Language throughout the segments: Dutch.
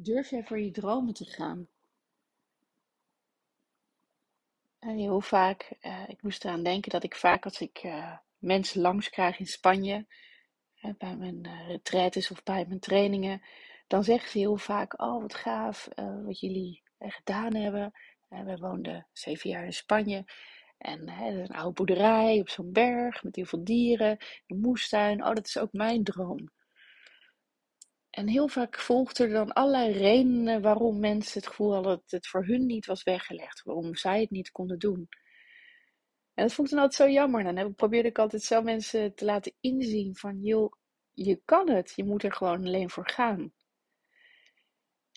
Durf jij voor je dromen te gaan? En heel vaak, uh, ik moest eraan denken dat ik vaak als ik uh, mensen langs krijg in Spanje, bij mijn uh, of bij mijn trainingen, dan zeggen ze heel vaak, oh wat gaaf wat jullie gedaan hebben. we woonden zeven jaar in Spanje en hè, een oude boerderij op zo'n berg met heel veel dieren, een moestuin. Oh, dat is ook mijn droom. En heel vaak volgden er dan allerlei redenen waarom mensen het gevoel hadden dat het voor hun niet was weggelegd. Waarom zij het niet konden doen. En dat vond ik dan altijd zo jammer. Dan probeerde ik altijd zo mensen te laten inzien van, joh, je kan het. Je moet er gewoon alleen voor gaan.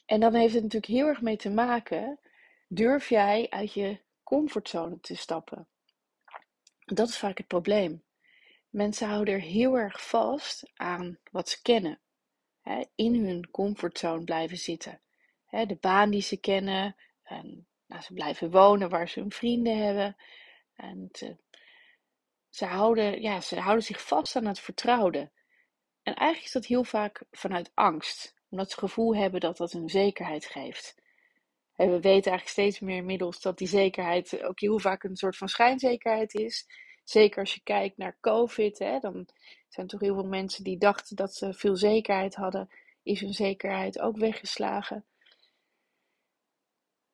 En dan heeft het natuurlijk heel erg mee te maken, durf jij uit je comfortzone te stappen? Dat is vaak het probleem. Mensen houden er heel erg vast aan wat ze kennen in hun comfortzone blijven zitten. de baan die ze kennen, en, nou, ze blijven wonen waar ze hun vrienden hebben. En ze, houden, ja, ze houden zich vast aan het vertrouwde. En eigenlijk is dat heel vaak vanuit angst, omdat ze het gevoel hebben dat dat een zekerheid geeft. En we weten eigenlijk steeds meer inmiddels dat die zekerheid ook heel vaak een soort van schijnzekerheid is. Zeker als je kijkt naar COVID, hè, dan zijn toch heel veel mensen die dachten dat ze veel zekerheid hadden, is hun zekerheid ook weggeslagen.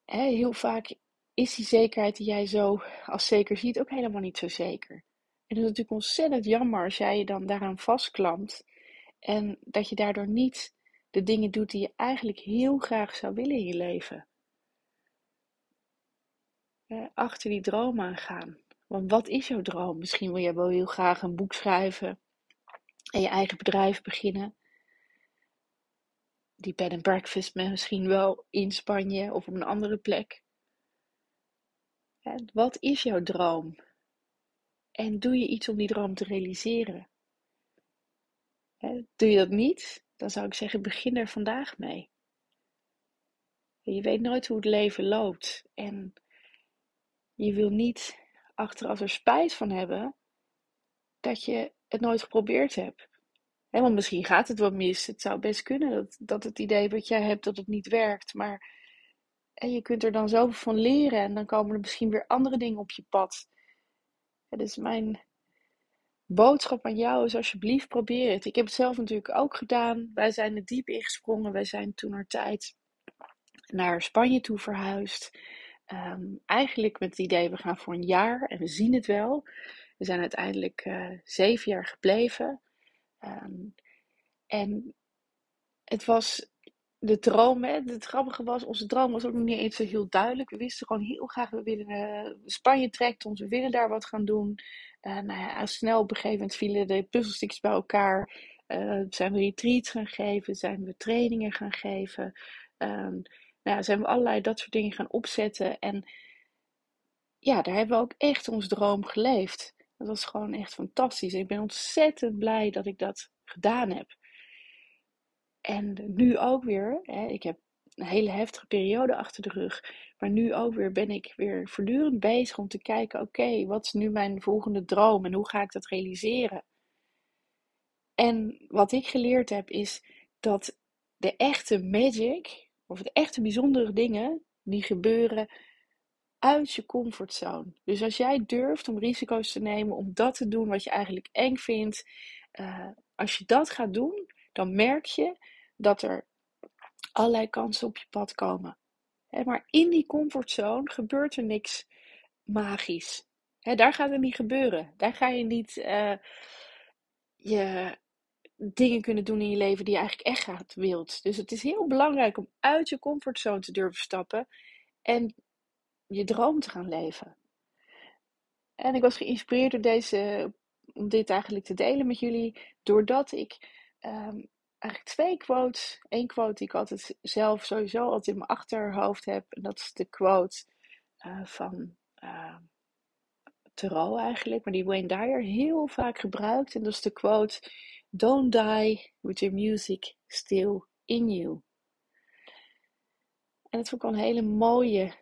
Heel vaak is die zekerheid die jij zo als zeker ziet ook helemaal niet zo zeker. En dat is natuurlijk ontzettend jammer als jij je dan daaraan vastklampt en dat je daardoor niet de dingen doet die je eigenlijk heel graag zou willen in je leven. Achter die droom aan gaan. Want wat is jouw droom? Misschien wil jij wel heel graag een boek schrijven en je eigen bedrijf beginnen. Die bed and breakfast misschien wel in Spanje of op een andere plek. Wat is jouw droom? En doe je iets om die droom te realiseren? Doe je dat niet, dan zou ik zeggen, begin er vandaag mee. Je weet nooit hoe het leven loopt. En je wil niet achteraf er spijt van hebben dat je het nooit geprobeerd hebt. want misschien gaat het wat mis. Het zou best kunnen dat, dat het idee wat jij hebt dat het niet werkt. Maar en je kunt er dan zoveel van leren en dan komen er misschien weer andere dingen op je pad. dus mijn boodschap aan jou is alsjeblieft probeer het. Ik heb het zelf natuurlijk ook gedaan. Wij zijn er diep ingesprongen. Wij zijn toen naar tijd naar Spanje toe verhuisd. Ehm, eigenlijk met het idee, we gaan voor een jaar en we zien het wel. We zijn uiteindelijk uh, zeven jaar gebleven. Ehm, en het was de droom, hè, het grappige was, onze droom was ook nog niet eens heel duidelijk. We wisten gewoon heel graag, we willen uh, Spanje trekt ons, we willen daar wat gaan doen. Uh, nou ja, snel op een gegeven moment vielen de puzzelstukjes bij elkaar. zijn we retreats gaan geven, zijn we trainingen gaan geven. Um, nou, zijn we allerlei dat soort dingen gaan opzetten. En ja, daar hebben we ook echt ons droom geleefd. Dat was gewoon echt fantastisch. Ik ben ontzettend blij dat ik dat gedaan heb. En nu ook weer, hè, ik heb een hele heftige periode achter de rug. Maar nu ook weer ben ik weer voortdurend bezig om te kijken: oké, wat is nu mijn volgende droom en hoe ga ik dat realiseren? En wat ik geleerd heb is dat de echte magic, of de echte bijzondere dingen die gebeuren uit je comfortzone. Dus als jij durft om risico's te nemen, om dat te doen wat je eigenlijk eng vindt, uh, als je dat gaat doen, dan merk je dat er allerlei kansen op je pad komen. maar in die comfortzone gebeurt er niks magisch. daar gaat het niet gebeuren. Daar ga je niet uh, je dingen kunnen doen in je leven die je eigenlijk echt wilt. Dus het is heel belangrijk om uit je comfortzone te durven stappen en je droom te gaan leven. En ik was geïnspireerd door deze, om dit eigenlijk te delen met jullie, doordat ik um, eigenlijk twee quotes, één quote die ik altijd zelf sowieso altijd in mijn achterhoofd heb, en dat is de quote uh, van uh, Thoreau eigenlijk, maar die Wayne Dyer heel vaak gebruikt, en dat is de quote Don't die with your music still in you. En dat vond ik wel een hele mooie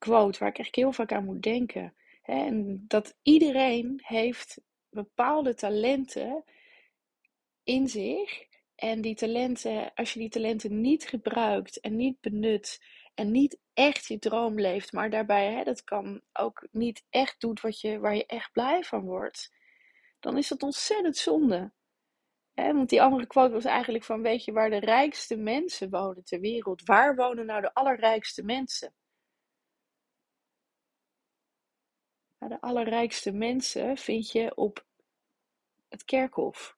quote waar ik eigenlijk heel vaak aan moet denken. En dat iedereen heeft bepaalde talenten in zich. En die talenten, als je die talenten niet gebruikt en niet benut en niet echt je droom leeft, maar daarbij, hè, dat kan ook niet echt doet wat je, waar je echt blij van wordt, dan is dat ontzettend zonde. Want die andere quote was eigenlijk van, weet je waar de rijkste mensen wonen ter wereld? Waar wonen nou de allerrijkste mensen? Nou, de allerrijkste mensen vind je op het kerkhof.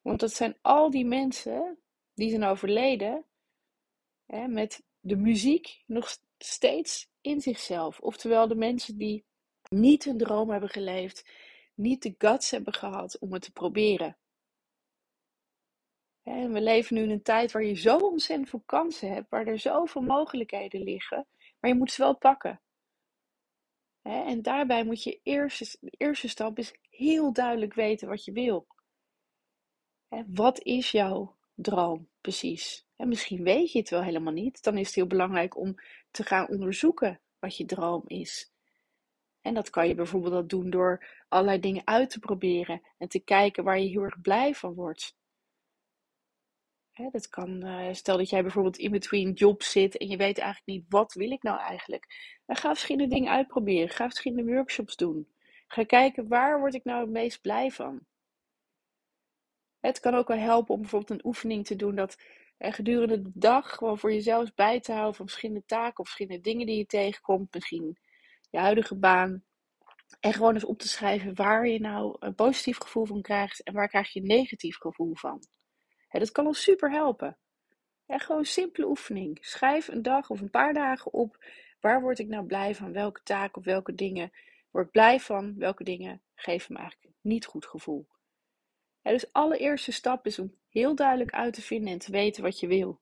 Want dat zijn al die mensen die zijn overleden hè, met de muziek nog steeds in zichzelf. Oftewel de mensen die niet hun droom hebben geleefd, niet de guts hebben gehad om het te proberen. En we leven nu in een tijd waar je zo ontzettend veel kansen hebt, waar er zoveel mogelijkheden liggen, maar je moet ze wel pakken. En daarbij moet je eerste, de eerste stap is heel duidelijk weten wat je wil. Wat is jouw droom precies? En misschien weet je het wel helemaal niet. Dan is het heel belangrijk om te gaan onderzoeken wat je droom is. En dat kan je bijvoorbeeld doen door allerlei dingen uit te proberen en te kijken waar je heel erg blij van wordt. Dat kan, uh, stel dat jij bijvoorbeeld in between jobs zit en je weet eigenlijk niet wat wil ik nou eigenlijk. Dan ga verschillende dingen uitproberen. Ga verschillende workshops doen. Ga kijken waar word ik nou het meest blij van. Het kan ook wel helpen om bijvoorbeeld een oefening te doen dat eh, gedurende de dag gewoon voor jezelf bij te houden van verschillende taken of verschillende dingen die je tegenkomt. Misschien je huidige baan. En gewoon eens op te schrijven waar je nou een positief gevoel van krijgt en waar krijg je een negatief gevoel van. Dat kan ons super helpen. En gewoon simpele oefening. Schrijf een dag of een paar dagen op. Waar word ik nou blij van? Welke taken of welke dingen word ik blij van? Welke dingen geven me eigenlijk niet goed gevoel? Ja, dus allereerste stap is om heel duidelijk uit te vinden en te weten wat je wil.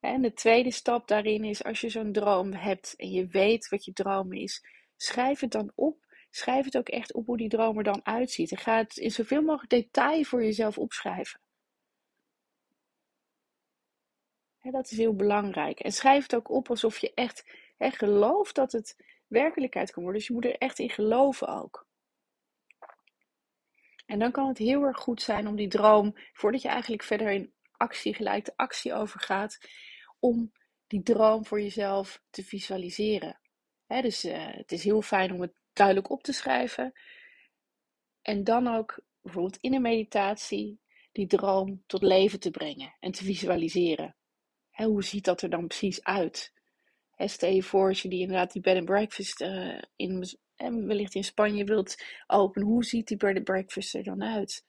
En de tweede stap daarin is als je zo'n droom hebt en je weet wat je droom is, schrijf het dan op. Schrijf het ook echt op hoe die droom er dan uitziet. En ga het in zoveel mogelijk detail voor jezelf opschrijven. dat is heel belangrijk. En schrijf het ook op alsof je echt, gelooft dat het werkelijkheid kan worden. Dus je moet er echt in geloven ook. En dan kan het heel erg goed zijn om die droom, voordat je eigenlijk verder in actie, gelijk de actie overgaat, om die droom voor jezelf te visualiseren. dus uh, het is heel fijn om het duidelijk op te schrijven. En dan ook bijvoorbeeld in een meditatie die droom tot leven te brengen en te visualiseren. hoe ziet dat er dan precies uit? stel je voor als je die inderdaad die bed and breakfast uh, in en wellicht in Spanje wilt openen, hoe ziet die bed and breakfast er dan uit?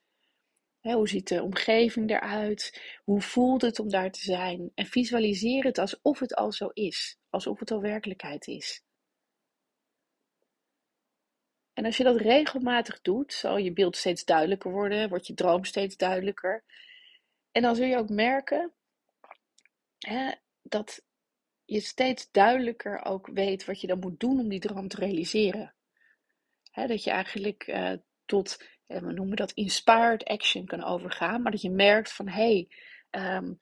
hoe ziet de omgeving eruit? Hoe voelt het om daar te zijn? En visualiseer het alsof het al zo is, alsof het al werkelijkheid is. En als je dat regelmatig doet, zal je beeld steeds duidelijker worden, wordt je droom steeds duidelijker. En dan zul je ook merken hè, dat je steeds duidelijker ook weet wat je dan moet doen om die droom te realiseren dat je eigenlijk uh, tot, uh, we noemen dat inspired action kan overgaan. Maar dat je merkt van, hé, hey, um,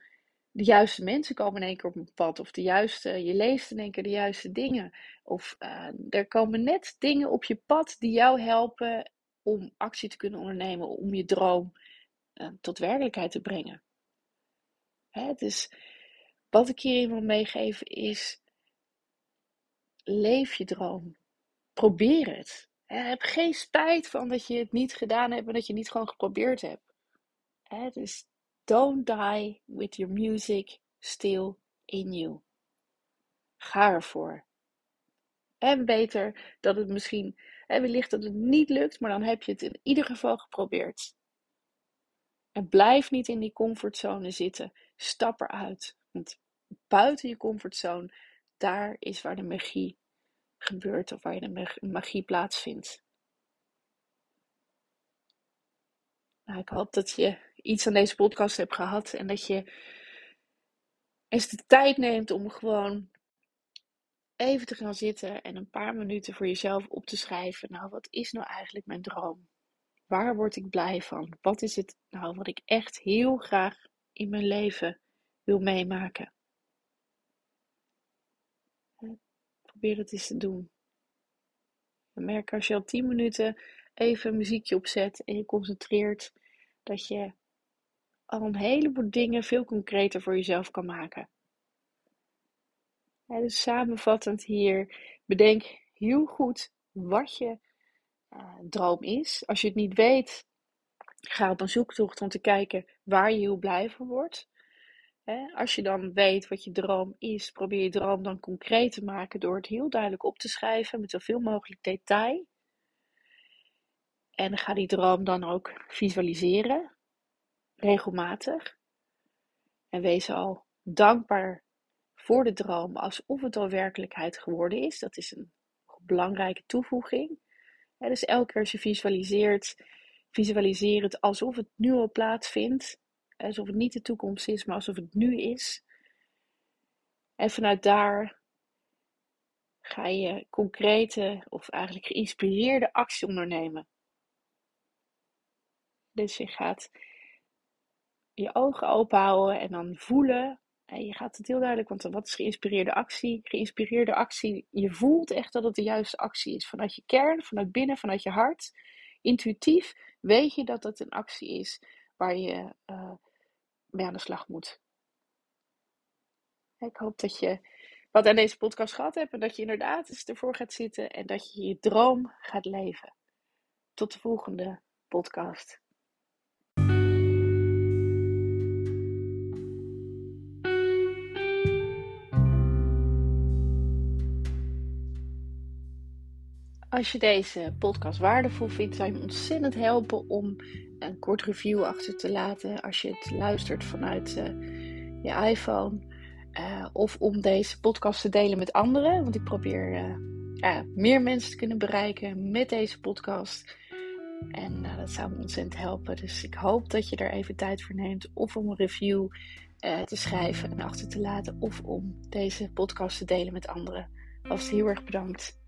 de juiste mensen komen in één keer op een pad. Of de juiste, je leest in één keer de juiste dingen. Of uh, er komen net dingen op je pad die jou helpen om actie te kunnen ondernemen. Om je droom tot werkelijkheid te brengen. Hè, dus wat ik hierin wil meegeven is, leef je droom. Probeer het. Heb geen spijt van dat je het niet gedaan hebt en dat je het niet gewoon geprobeerd hebt. Dus don't die with your music still in you. Ga ervoor. En beter dat het misschien, en wellicht dat het niet lukt, maar dan heb je het in ieder geval geprobeerd. En blijf niet in die comfortzone zitten. Stap eruit. Want buiten je comfortzone, daar is waar de magie gebeurt of waar je de magie plaatsvindt. Nou, ik hoop dat je iets aan deze podcast hebt gehad en dat je eens de tijd neemt om gewoon even te gaan zitten en een paar minuten voor jezelf op te schrijven. Nou, wat is nou eigenlijk mijn droom? Waar word ik blij van? Wat is het nou wat ik echt heel graag in mijn leven wil meemaken? probeer het eens te doen. En merk als je al 10 minuten even een muziekje opzet en je concentreert, dat je al een heleboel dingen veel concreter voor jezelf kan maken. dus samenvattend hier, bedenk heel goed wat je uh, droom is. Als je het niet weet, ga op een zoektocht om te kijken waar je heel blij van wordt. als je dan weet wat je droom is, probeer je droom dan concreet te maken door het heel duidelijk op te schrijven met zoveel mogelijk detail. En ga die droom dan ook visualiseren, regelmatig. En wees al dankbaar voor de droom alsof het al werkelijkheid geworden is. Dat is een belangrijke toevoeging. dus elke keer als je visualiseert, visualiseer het alsof het nu al plaatsvindt. Alsof het niet de toekomst is, maar alsof het nu is. En vanuit daar ga je concrete of eigenlijk geïnspireerde actie ondernemen. Dus je gaat je ogen open houden en dan voelen. En je gaat het heel duidelijk, want wat is geïnspireerde actie? Geïnspireerde actie, je voelt echt dat het de juiste actie is. Vanuit je kern, vanuit binnen, vanuit je hart. Intuïtief weet je dat het een actie is waar je uh, mee aan de slag moet. Ik hoop dat je wat aan deze podcast gehad hebt en dat je inderdaad eens ervoor gaat zitten en dat je je droom gaat leven. Tot de volgende podcast. Als je deze podcast waardevol vindt, zou je me ontzettend helpen om een kort review achter te laten. Als je het luistert vanuit uh, je iPhone. Uh, of om deze podcast te delen met anderen. Want ik probeer uh, meer mensen te kunnen bereiken met deze podcast. En dat zou me ontzettend helpen. Dus ik hoop dat je er even tijd voor neemt. Of om een review te schrijven en achter te laten. Of om deze podcast te delen met anderen. Alvast heel erg bedankt.